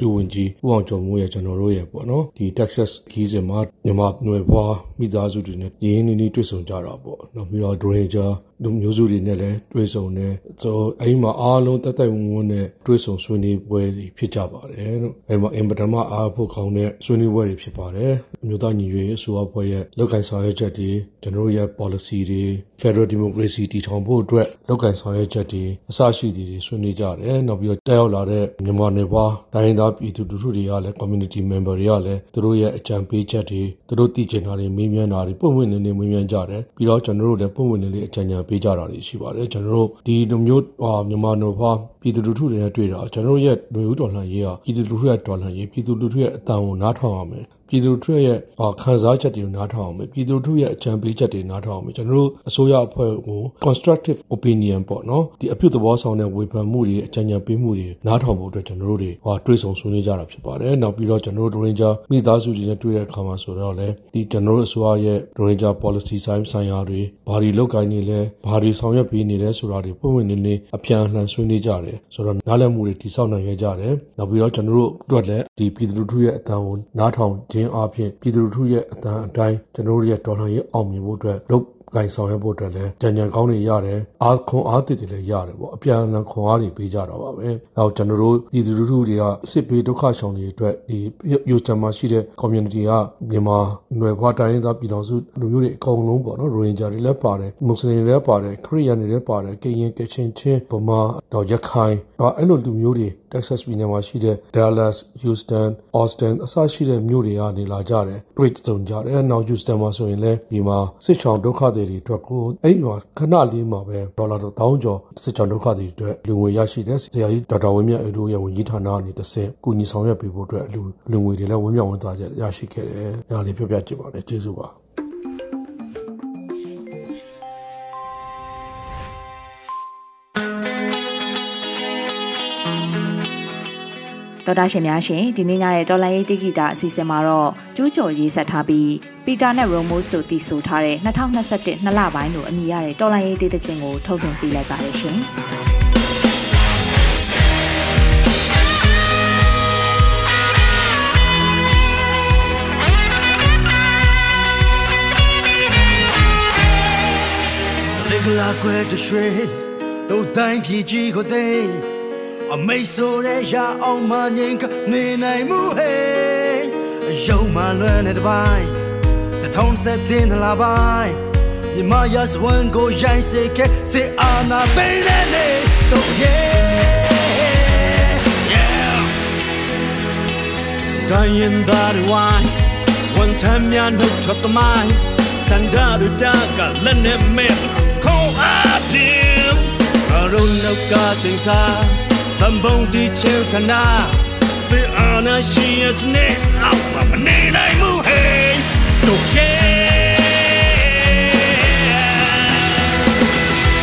ဒုဝန်ကြီးဦးအောင်ကျော်မိုးရယ်ကျွန်တော်တို့ရယ်ပေါ့နော်ဒီ Texas ခီးစဉ်မှာမြန်မာຫນွယ်ဘွားမိသားစုတွေနဲ့ရင်းနှီးနှီးတွေ့ဆုံကြတာပေါ့နော်ပြီးတော့ Ranger လူမျိုးစုတွေနဲ့လည်းတွေ့ဆုံတယ်ဆိုအဲဒီမှာအားလုံးတက်တက်ဝန်းဝန်းနဲ့တွေ့ဆုံဆွေးနွေးပွဲတွေဖြစ်ကြပါတယ်လို့အဲဒီမှာအင်ပဒမအားဖို့ကောင်းတဲ့ဆွေးနွေးပွဲတွေဖြစ်ပါတယ်အမျိုးသားညီညွတ်ရေးအစိုးရဖွဲ့ရဲ့လောက်ကိုင်ဆောင်ရွက်ချက်တွေကျွန်တော်တို့ရဲ့ policy တွေ Federal Democracy တည်ထောင်ဖို့အတွက်လောက်ကိုင်ဆောင်ရွက်ချက်တွေအစရှိသည်တွေဆွေးနွေးကြတယ်နောက်ပြီးတော့တက်ရောက်လာတဲ့မြန်မာနယ်ပွားတိုင်းသားပြည်သူလူထုတွေကလည်း community member တွေကလည်းသူတို့ရဲ့အကြံပေးချက်တွေသူတို့သိချင်တာတွေမေးမြန်းတာတွေပုံမှန်နေနေမေးမြန်းကြတယ်ပြီးတော့ကျွန်တော်တို့လည်းပုံမှန်နေနေအကြံဉာဏ်ပေးကြတာတွေရှိပါတယ်ကျွန်တော်တို့ဒီလိုမျိုးမြန်မာနယ်ပွားပြည်သူလူထုတွေနဲ့တွေ့တာကျွန်တော်တို့ရဲ့လူဦးတော်လှန်ရေးဟာပြည်သူလူထုရဲ့တော်လှန်ရေးပြည်သူလူထုရဲ့အတန်ကိုနားထောင်ရမယ် ပြည်သူတို့ရဲ့ခံစားချက်တွေကိုနားထောင်အောင်မယ်ပြည်သူတို့ရဲ့အကြံပေးချက်တွေနားထောင်အောင်မယ်ကျွန်တော်တို့အစိုးရအဖွဲ့ကို constructive opinion ပေါ့နော်ဒီအပြုသဘောဆောင်တဲ့ဝေဖန်မှုတွေအကြံဉာဏ်ပေးမှုတွေနားထောင်ဖို့အတွက်ကျွန်တော်တို့တွေဟောတွေးဆုံဆွေးနွေးကြတာဖြစ်ပါတယ်နောက်ပြီးတော့ကျွန်တော်တို့ Ranger မိသားစုတွေနဲ့တွေ့တဲ့အခါမှာဆိုတော့လေဒီကျွန်တော်တို့အစိုးရရဲ့ Ranger policy ဆိုင်ဆိုင်ရာတွေဘာတွေလုပ်ကိုင်းနေလဲဘာတွေဆောင်ရွက်ပေးနေလဲဆိုတာတွေပုံမှန်နေနေအပြန်အလှန်ဆွေးနွေးကြတယ်ဆိုတော့နားလည်မှုတွေတိစောက်နိုင်ခဲ့ကြတယ်နောက်ပြီးတော့ကျွန်တော်တို့အတွက်လည်းဒီပြည်သူလူထုရဲ့အတန်ကိုနားထောင်ခြင်းခြင်းအပြင်ပြည်သူလူထုရဲ့အတန်အတိုင်းကျွန်တော်တို့ရဲ့ဒေါ်လာရေးအောင်မြင်ဖို့အတွက်လုပ် ဂိုင်ဆောင်ရွက်ဖို့အတွက်လည်းကြံကြံကောင်းတွေရတယ်အားခွန်အားတည်တွေလည်းရတယ်ပေါ့အပြန်အလှန်ခွန်အားတွေပေးကြတော့ပါပဲနောက်ကျွန်တော်တို့ပြည်သူလူထုတွေကစစ်ဘေးဒုက္ခရှောင်တွေအတွက်ဒီယူစတမှာရှိတဲ့ community ကမြန်မာຫນွယ်ဘွားတိုင်းသားပြည်တော်စုလူမျိုးတွေအကုန်လုံးပေါ့နော်ရိုဟင်ဂျာတွေလည်းပါတယ်မွတ်စလင်တွေလည်းပါတယ်ခရစ်ယာန်တွေလည်းပါတယ်ကရင်ကချင်ချင်းဗမာတော့ရခိုင်အဲ့လိုလူမျိုးတွေ Texas ပြည်နယ်မှာရှိတဲ့ Dallas, Houston, Austin အစရှိတဲ့မြို့တွေကနေလာကြတယ်တွေ့ကြုံကြတယ်နောက် Houston မှာဆိုရင်လည်းဒီမှာစစ်ချောင်းဒုက္ခသည်တွေအတွက်ကိုအဲ့ဒီမှာခဏလေးမှာပဲဒေါ်လာ1000ကျော်စစ်ချောင်းဒုက္ခသည်တွေအတွက်လူငွေရရှိတဲ့ဆရာကြီးဒေါက်တာဝင်းမြတ်အေတို့ရဲ့ဝန်ကြီးဌာနကနေတစ်ဆင့်ကူညီဆောင်ရွက်ပေးဖို့အတွက်လူလူငွေတွေလည်းဝင်းမြောက်ဝန်သားချက်ရရှိခဲ့တယ်။ဒါလေးပြောပြချင်ပါတယ်ကျေးဇူးပါ။ တော်တာရှင်များရှင်ဒီနေ့ညရဲ့တော်လိုင်းရေးတိဂီတာအစီအစဉ်မှာတော့ကျူးကျော်ရေးဆက်ထားပြီးပီတာနဲ့ရိုမို့စ်တို့တည်ဆိုထားတဲ့2021နှစ်လပိုင်းတို့အမိရတဲ့တော်လိုင်းရေးတိသချင်းကိုထုတ်ပြန်ပေးလိုက်ပါတယ်ရှင်ကလာကွယ်တရွှေတို့တိုင်းပြည်ကြီးကိုသိ အမိတ်ဆိုတဲ့ရအောင်မငိမ့်ကနေနိုင်မှုဟဲ့ရုံမှလွမ်းတဲ့တပိုင်းတထုံးဆက်တင်လာပိုင်းမြမရစဝန်ကိုရိုင်းစေခဲ့စေအာနာသိတဲ့နေတော့ yeah yeah တိုင်းရင်သားတွေဝိုင်းဝန်ထမ်းများနှုတ်ထွက်သမိုင်းစန္ဒာတို့ပြကလက်နဲ့မဲ့ခေါင်းအားဖြင့်အရုံနောက်ကချိန်စား တံပုံတီချင်းစနာစေအာနာရှင်ရဲ့စနေအောင်မနေနိုင်မှုဟေးတို့ကဲ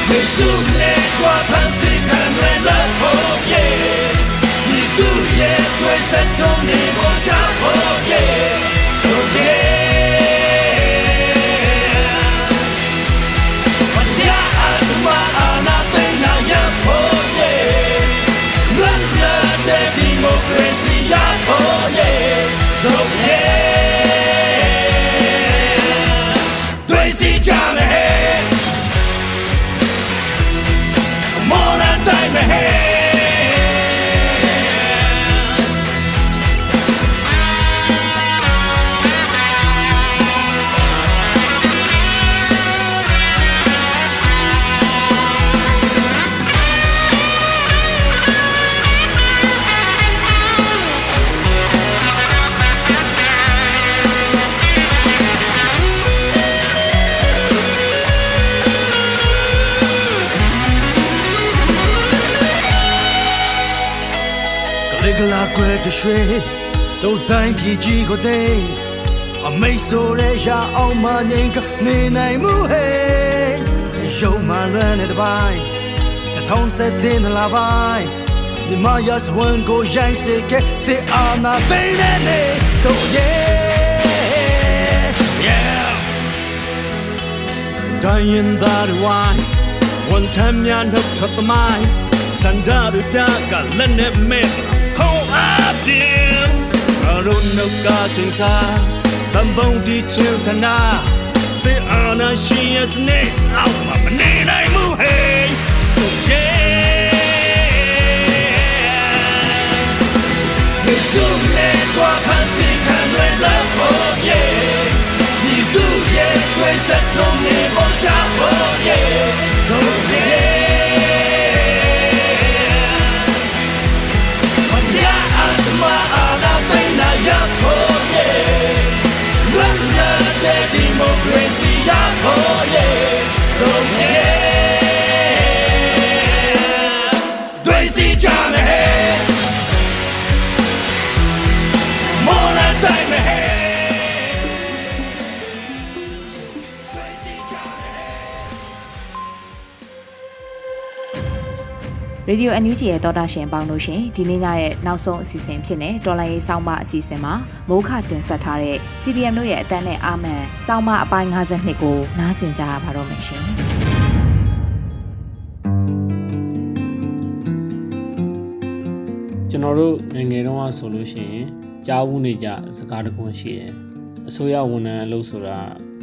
Me suble kwa pansi kanwe la hoye Ni tu ye tu es ton တရွှေတို့တိုင်းပြည်ကြီးကိုသိအမိတ်ဆိုတဲ့ရအောင်မငိမ့်ကနေနိုင်မှုဟဲ့ရုံမလွမ်းတဲ့ပိုင်းတထောင်ဆက်တင်လာပိုင်းဒီမယတ်ဝန်ကိုရိုင်းစေခဲ့စေအာနာသိနေနေတို့ရဲ့ yeah တိုင်းရင်သားဝိုင်းဝန်ထမ်းများနှုတ်ထသမိုင်းစန္ဒရပြကလည်းနဲ့မဲ့ခေါ်အားတင် အရုံနှုတ်ကချင်းစားတံပုံတီချင်းစနာစေအာနာရှိရစနေအောင်မနေနိုင်မှုဟဲ့ yeah Radio NUG ရဲ့သောတာရှင်ပေါင်းလို့ရှင်ဒီနေ့ညရဲ့နောက်ဆုံးအစီအစဉ်ဖြစ်နေတော်လိုင်းရေးစောင်းမအစီအစဉ်မှာမိုးခတင်ဆက်ထားတဲ့ CDM တို့ရဲ့အတန်းနဲ့အာမန်စောင်းမအပိုင်း52ကိုနားဆင်ကြရပါတော့မယ်ရှင်။ကျွန်တော်တို့ငယ်ငယ်တုန်းကဆိုလို့ရှိရင်ကြားဘူးနေကြစကားတခွန်းရှိတယ်အစိုးရဝန်ထမ်းအလုပ်ဆိုတာ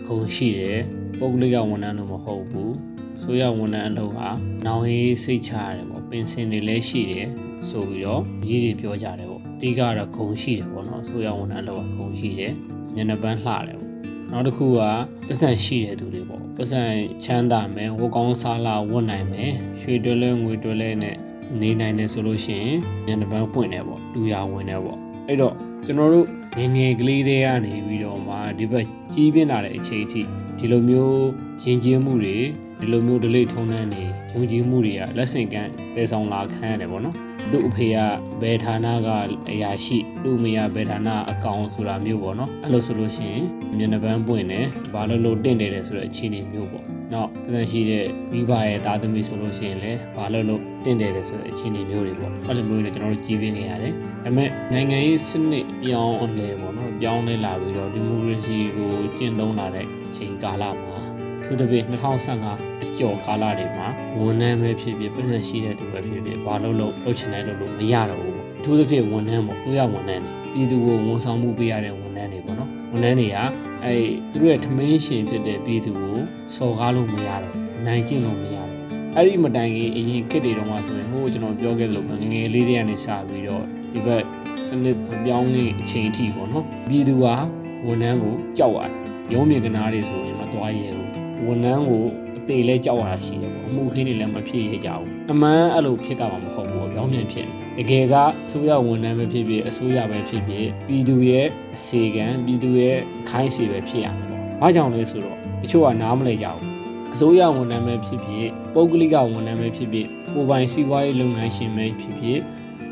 ဂုဏ်ရှိတယ်ပုဂ္ဂလိကဝန်ထမ်းတော့မဟုတ်ဘူးအစိုးရဝန်ထမ်းအလုပ်ဟာနောင်ရေးစိတ်ချရတယ် ပေါ့ပင်စင်တွေလည်းရှိတယ်ဆိုပြီးတော့ရေးတွေပြောကြတယ်ပေါ့အဓိကတော့ဂုဏ်ရှိတယ်ပေါ့နော်အစိုးရဝန်ထမ်းအလုပ်ကဂုဏ်ရှိတယ်မျက်နှာပန်းလှတယ်ပေါ့နောက်တစ်ခုကပတ်စံရှိတဲ့သူတွေပေါ့ပတ်စံချမ်းသာမယ်ဝတ်ကောင်းစားလာဝတ်နိုင်မယ်ရွှေတွဲလဲငွေတွဲလဲနဲ့နေနိုင်တယ်ဆိုလို့ရှိရင်ညနေပန်းပွင့်တယ်ပေါ့လူရဝင်တယ်ပေါ့အဲ့တော့ကျွန်တော်တို့ငယ်ငယ်ကလေးတွေကနေပြီးတော့မှဒီဘက်ကြီးပြင်းလာတဲ့အချိန်အထိဒီလိုမျိုးရင်ကျေးမှုတွေ ဒီလိုမျိုးဒလိထုံးတန်းတွေယုံကြည်မှုတွေကလက်ဆင့်ကမ်းတည်ဆောင်လာခံရတယ်ပေါ့နော်သူ့အဖေကဘယ်ဌာနကအရာရှိသူ့အမေကဘယ်ဌာနအကောင်ဆိုတာမျိုးပေါ့နော်အဲ့လိုဆိုလို့ရှိရင်မျက်နှာပန်းပွင့်တယ်ဘာလို့လို့တင့်တယ်လဲဆိုတဲ့အခြေအနေမျိုးပေါ့နောက်ပြန်ရှိတဲ့မိဘရဲ့သားသမီးဆိုလို့ရှိရင်လည်းဘာလို့လို့တင့်တယ်လဲဆိုတဲ့အခြေအနေမျိုးတွေပေါ့အဲ့လိုမျိုးတွေကျွန်တော်တို့ကြည်ပြနေရတယ်ဒါပေမဲ့နိုင်ငံရေးစနစ်ပြောင်းလဲပေါ့နော်ပြောင်းလဲလာပြီးတော့ဒီမိုကရေစီကိုကျင့်သုံးလာတဲ့အချိန်ကာလမှာ သူတပည့်2015အကျော်ကာလတွေမှာဝန်ထမ်းပဲဖြစ်ဖြစ်ပတ်သက်ရှိတဲ့သူပဲဖြစ်ဖြစ်ဘာလို့လို့လုပ်ချင်တယ်လို့လို့မရတော့ဘူးပေါ့သူတပည့်ဝန်ထမ်းပေါ့ကိုရဝန်ထမ်းတွေပြည်သူကိုဝန်ဆောင်မှုပေးရတဲ့ဝန်ထမ်းတွေပေါ့နော်ဝန်ထမ်းတွေကအဲသူတို့ရဲ့ထမင်းရှင်ဖြစ်တဲ့ပြည်သူကိုစော်ကားလို့မရတော့နိုင်ကျင့်လို့မရတော့အဲ့ဒီမတိုင်ခင်အရင်ခေတ်တွေတုန်းကဆိုရင်ဟိုကျွန်တော်ပြောခဲ့လို့ငငယ်လေးတွေကနေစပြီးတော့ဒီဘက်စနစ်ပြောင်းနေအချိန်အထိပေါ့နော်ပြည်သူဟာဝန်ထမ်းကိုကြောက်ရတယ်ရုံးမြေကနာတွေဆိုရင်မသွားရဲဘူး ဝန်ထမ်းကိုအသေးလဲကြောက်ရတာရှိတယ်ပေါ့အမှုခင်းတွေလည်းမဖြစ်ရကြဘူးအမှန်အဲ့လိုဖြစ်တာမှမဟုတ်ဘူးပြောင်းပြန်ဖြစ်နေတကယ်ကအစိုးရဝန်ထမ်းပဲဖြစ်ဖြစ်အစိုးရပဲဖြစ်ဖြစ်ပြည်သူရဲ့အစီကံပြည်သူရဲ့အခိုင်းအစီပဲဖြစ်ရမှာပေါ့။ဘာကြောင့်လဲဆိုတော့တချို့ကနားမလဲကြဘူး။အစိုးရဝန်ထမ်းပဲဖြစ်ဖြစ်ပုဂ္ဂလိကဝန်ထမ်းပဲဖြစ်ဖြစ်ကိုပိုင်စီးပွားရေးလုပ်ငန်းရှင်ပဲဖြစ်ဖြစ်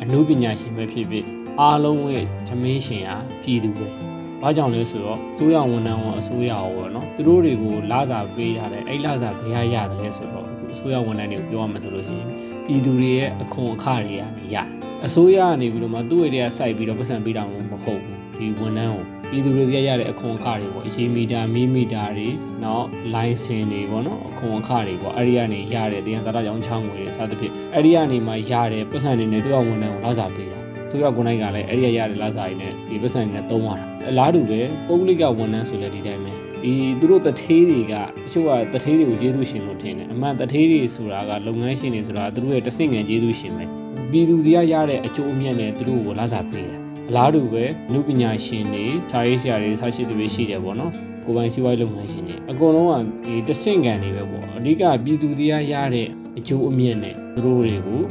အမှုပညာရှင်ပဲဖြစ်ဖြစ်အားလုံးရဲ့သမင်းရှင်ဟာပြည်သူပဲ။ ဘာကြောင့်လဲဆိုတော့အစိုးရဝန်ထမ်းဝန်အစိုးရရောနော်သူတို့တွေကိုလာစာပေးထားတယ်အဲ့လာစာဘယ်ဟာရတယ်လဲဆိုတော့အခုအစိုးရဝန်ထမ်းတွေကိုပြောရမှာဆိုလို့ရှိရင်ပြည်သူတွေရဲ့အခွန်အခတွေကနေရတယ်အစိုးရကနေပြီးတော့မှသူ့ရဲ့တွေကစိုက်ပြီးတော့ပတ်စံပေးတာမဟုတ်ဘူးဒီဝန်ထမ်းကိုပြည်သူတွေကရတဲ့အခွန်အခတွေပေါ့အရေးမီတာမီမီတာတွေနောက်လိုင်စင်တွေပေါ့နော်အခွန်အခတွေပေါ့အဲ့ဒီကနေရတဲ့တရားသာကြောင်းချောင်းငွေတွေစသဖြင့်အဲ့ဒီကနေမှရတဲ့ပတ်စံတွေနဲ့တွက်ဝန်ထမ်းကိုလာစားပေးတာ သူကကိုနိုင်ကလည်းအဲ့ဒီရရတဲ့လာစားရည်နဲ့ဒီပတ်စံတွေနဲ့သုံးရတာအလားတူပဲပုဂ္ဂလိကဝန်ထမ်းဆိုလည်းဒီတိုင်းပဲဒီသူတို့တထေးတွေကတချို့ကတထေးတွေကိုကျေးဇူးရှင်လို့ထင်တယ်အမှန်တထေးတွေဆိုတာကလုပ်ငန်းရှင်တွေဆိုတာသူတို့ရဲ့တဆင့်ငယ်ကျေးဇူးရှင်ပဲပြည်သူတွေကရတဲ့အကျိုးအမြတ်နဲ့သူတို့ကိုလာစားပေးတယ်အလားတူပဲလူပညာရှင်တွေစာရေးဆရာတွေဆရှိသူတွေရှိတယ်ပေါ့နော်ကိုပိုင်စီးပွားရေးလုပ်ငန်းရှင်တွေအကုန်လုံးကဒီတဆင့်ကန်တွေပဲပေါ့အဓိကပြည်သူတရားရတဲ့အကျိုးအမြတ်နဲ့သူတို့တွေကို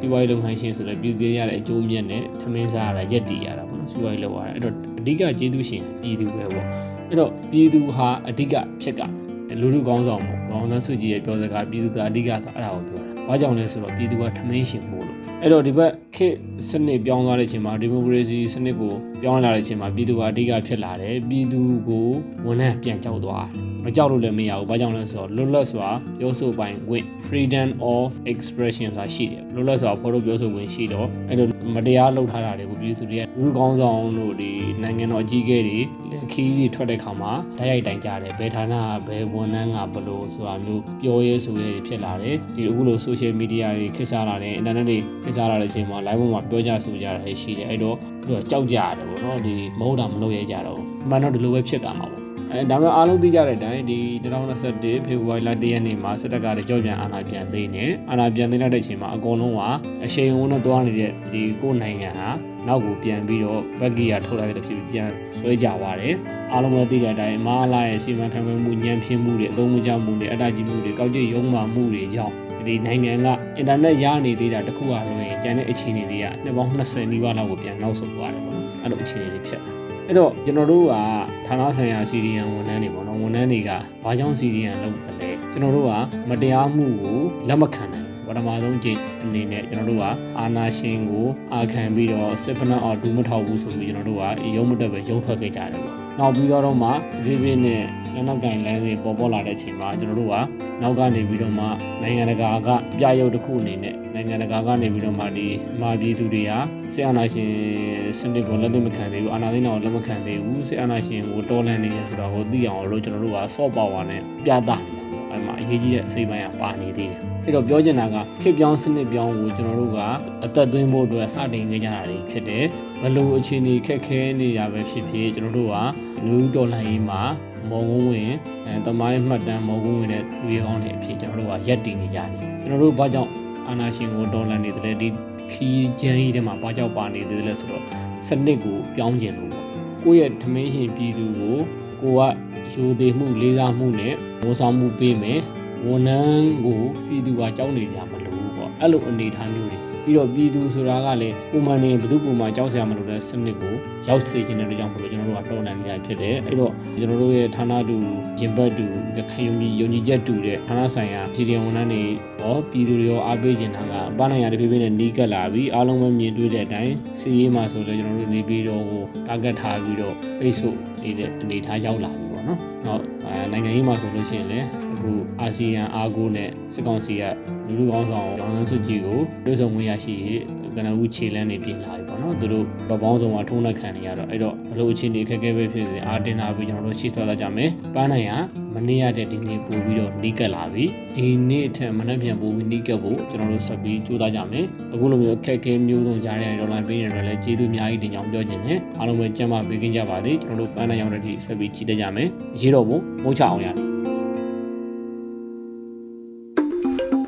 စီးပွားရေးလုပ်ငန်းရှင်ဆိုလည်းပြည်သူရတဲ့အကျိုးအမြတ်နဲ့ထမင်းစားရတာရက်တည်ရတာပေါ့နော်စီးပွားရေးလုပ်ရတာအဲ့တော့အဓိကကျေးဇူးရှင်ပြည်သူပဲပေါ့အဲ့တော့ပြည်သူဟာအဓိကဖြစ်ကလူလူကောင်းဆောင်ပေါ့ဘောင်သန်းစုကြည်ရဲ့ပြောစကားပြည်သူကအဓိကဆိုအဲ့ဒါကိုပြောတာ။ဘာကြောင့်လဲဆိုတော့ပြည်သူကထမင်းရှင်မို့လို့ အဲ့တော့ဒီဘက်ခေတ်စနစ်ပြောင်းသွားတဲ့အချိန်မှာဒီမိုကရေစီစနစ်ကိုပြောင်းလာတဲ့အချိန်မှာပြည်သူကအဓိကဖြစ်လာတယ်ပြည်သူကိုဝန်ထမ်းပြန်ကြောက်သွားတယ်မကြောက်လို့လည်းမရဘူး။ဘာကြောင့်လဲဆိုတော့လွတ်လပ်စွာပြောဆိုပိုင်ခွင့် freedom of expression ဆိုတာရှိတယ်။လွတ်လပ်စွာဖော်ထုတ်ပြောဆိုခွင့်ရှိတော့အဲ့လိုမတရားလုပ်ထားတာတွေကိုပြည်သူတွေကလူကောင်းဆောင်တို့ဒီနိုင်ငံတော်အကြီးအကဲတွေခီးတွေထွက်တဲ့ခါမှာဓာတ်ရိုက်တိုင်ကြတယ်။ဘယ်ဌာနကဘယ်ဝန်ထမ်းကဘလို့ဆိုတာမျိုးပြောရဲဆိုရဲဖြစ်လာတယ်။ဒီအခုလို social media တွေခေတ်စားလာတယ်။ internet တွေခေတ်စားလာတဲ့အချိန်မှာ live ပေါ်မှာပြောကြဆိုကြတာရှိတယ်။အဲ့တော့သူတို့ကြောက်ကြရတယ်ပေါ့နော်။ဒီမဟုတ်တာမလုပ်ရဲကြတော့ဘူး။မှန်တော့ဒီလိုပဲဖြစ်တာမှာပေါ့ အဲဒါပေမဲ့အားလုံးသိကြတဲ့အတိုင်းဒီ2021ဖေဖော်ဝါရီလ1ရက်နေ့မှာစစ်တပ်ကလည်းကြောက်ပြန်အာဏာပြန်သိမ်းတယ်အာဏာပြန်သိမ်းတဲ့အချိန်မှာအကုန်လုံးကအရှိန်အဝန်းနဲ့တွားနေတဲ့ဒီကိုယ်နိုင်ငံဟာနောက်ကိုပြန်ပြီးတော့ဘက်ကီယာထုတ်လိုက်တဲ့ဖြစ်ပြီးပြန်ဆွဲကြသွားတယ်အားလုံးပဲသိတဲ့အတိုင်းမာလာရဲ့စီမံခန့်ခွဲမှုညံပြင်းမှုတွေအသုံးမကျမှုတွေအတကြီးမှုတွေကောက်ကျစ်ရုံးမာမှုတွေကြောင့်ဒီနိုင်ငံကအင်တာနက်ရနေသေးတာတခုအားလုံးရင်ကျန်တဲ့အခြေအနေတွေကနှစ်ပေါင်း20နီးပါးလောက်ကိုပြန်နောက်ဆုတ်သွားတယ်ပေါ့နော် အဲ့လိုအခြေအနေတွေဖြစ်လာအဲ့တော့ကျွန်တော်တို့ကဌာနဆိုင်ရာစီဒီယံဝန်ထမ်းတွေပေါ့နော်ဝန်ထမ်းတွေကဘာကြောင့်စီဒီယံလုပ်တယ်လဲကျွန်တော်တို့ကမတရားမှုကိုလက်မခံနိုင်ပထမဆုံးကြိမ်အနေနဲ့ကျွန်တော်တို့ကအာနာရှင်ကိုအာခံပြီးတော့စစ်ဖနက်အော်ဒူးမထောက်ဘူးဆိုပြီးကျွန်တော်တို့ကရုံးမတက်ပဲရုံးထွက်ခဲ့ကြတယ်ပေါ့ နောက်ပြီးတော့မှဗီဗီနဲ့လက်နက်ကင်လမ်းစဉ်ပေါ်ပေါ်လာတဲ့အချိန်မှာကျွန်တော်တို့ကနောက်ကနေပြီးတော့မှနိုင်ငံတကာကပြရုပ်တစ်ခုအနေနဲ့နိုင်ငံတကာကနေပြီးတော့မှဒီမာပြည်သူတွေဟာစစ်အာဏာရှင်စနစ်ကိုလက်သင့်မခံသေးဘူးအာဏာသိမ်းတာကိုလက်မခံသေးဘူးစစ်အာဏာရှင်ကိုတော်လှန်နေရဆိုတာကိုသိအောင်လို့ကျွန်တော်တို့က soft power နဲ့ပြသနေတာပေါ့အဲ့မှာအရေးကြီးတဲ့အစိပ်ပိုင်းကပါနေသေးတယ် အဲ့တော့ပြောချင်တာကခေပြောင်းစနစ်ပြောင်းကိုကျွန်တော်တို့ကအသက်သွင်းဖို့အတွက်စတင်ခဲ့ကြတာတွေဖြစ်တယ်ဘလို့အခြေအနေခက်ခဲနေရပဲဖြစ်ဖြစ်ကျွန်တော်တို့ကလူတော်လှန်ရေးမှာမော်ကုန်းဝင်အဲတမိုင်းမှတ်တမ်းမော်ကုန်းဝင်တဲ့လူရောင်းတွေအဖြစ်ကျွန်တော်တို့ကရက်တည်နေကြတယ်ကျွန်တော်တို့ဘာကြောင့်အာနာရှင်ကိုဒေါ်လာနေတယ်ဒီခီးကျန်းကြီးထဲမှာဘာကြောင့်ပါနေတယ်လဲဆိုတော့စနစ်ကိုပြောင်းကျင်လို့ပေါ့ကိုယ့်ရဲ့ထမင်းရှင်ပြည်သူကိုကိုကယူသေးမှုလေးစားမှုနဲ့ဝန်ဆောင်မှုပေးမယ် ဝန်ထမ်းကိုပြည်သူကကြောက်နေကြမလို့ပေါ့အဲ့လိုအနေထားမျိုးတွေပြီးတော့ပြည်သူဆိုတာကလည်းပုံမှန်နေဘသူပုံမှန်ကြောက်စရာမလိုတဲ့စနစ်ကိုရောက်စေခြင်းတဲ့ကြောင့်မလို့ကျွန်တော်တို့ကတော်နိုင်နေတာဖြစ်တယ်အဲ့တော့ကျွန်တော်တို့ရဲ့ဌာနတူရင်ဘတ်တူခံယူယုံကြည်ချက်တူတဲ့ဌာနဆိုင်ရာစီဒီယံဝန်ထမ်းတွေရောပြည်သူတွေရောအားပေးခြင်းတာကပန်းနိုင်ရတဖြည်းဖြည်းနဲ့နီးကပ်လာပြီးအားလုံးပဲမြင်တွေ့တဲ့အတိုင်းစီရေးမှာဆိုလည်းကျွန်တော်တို့နေပြီးတော့ကိုတာဂက်ထားပြီးတော့ပိတ်ဆို့နေတဲ့အနေအထားရောက်လာပြီပေါ့နော်။နောက်နိုင်ငံရေးမှာဆိုလို့ရှိရင်လည်း အခုအာဆီယံအားကိုးနဲ့စစ်ကောင်စီကလူလူကောင်းဆောင်ဒေါန်ဆန်းစုကြည်ကိုတွေ့ဆုံဝင်ရရှိကနဦးခြေလန်းနေပြင်လာပြီပေါ့နော်သူတို့ဗပေါင်းဆောင်မှာထုံးနှက်ခံနေရတော့အဲ့တော့ဘလို့အခြေအနေခက်ခဲပဲဖြစ်စေအာတင်လာပြီးကျွန်တော်တို့ရှေ့သွားကြမယ်ပန်းနိုင်ရမနေ့ရတဲ့ဒီနေ့ပို့ပြီးတော့နီးကပ်လာပြီဒီနေ့အထက်မနေ့ပြန်ပို့ပြီးနီးကပ်ဖို့ကျွန်တော်တို့ဆက်ပြီးကြိုးစားကြမယ်အခုလိုမျိုးခက်ခဲမျိုးစုံကြားတဲ့ဒေါ်လာပေးနေတယ်လည်းကျေးဇူးအများကြီးတင်ကြောင်းပြောချင်တယ်အားလုံးပဲကြမ်းပါပေးကင်းကြပါစေကျွန်တော်တို့ပန်းနိုင်ရောက်တဲ့ဒီဆက်ပြီးကြည့်တတ်ကြမယ်ရေးတော့ဖို့မိုးချအောင်ရမယ်